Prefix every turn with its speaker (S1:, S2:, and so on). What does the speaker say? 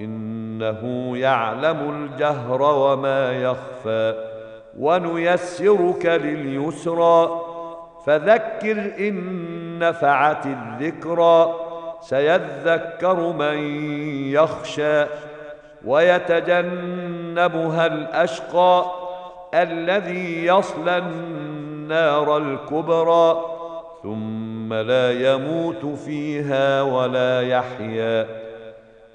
S1: إنه يعلم الجهر وما يخفى ونيسرك لليسرى فذكر إن نفعت الذكرى سيذكر من يخشى ويتجنبها الأشقى الذي يصلى النار الكبرى ثم لا يموت فيها ولا يحيا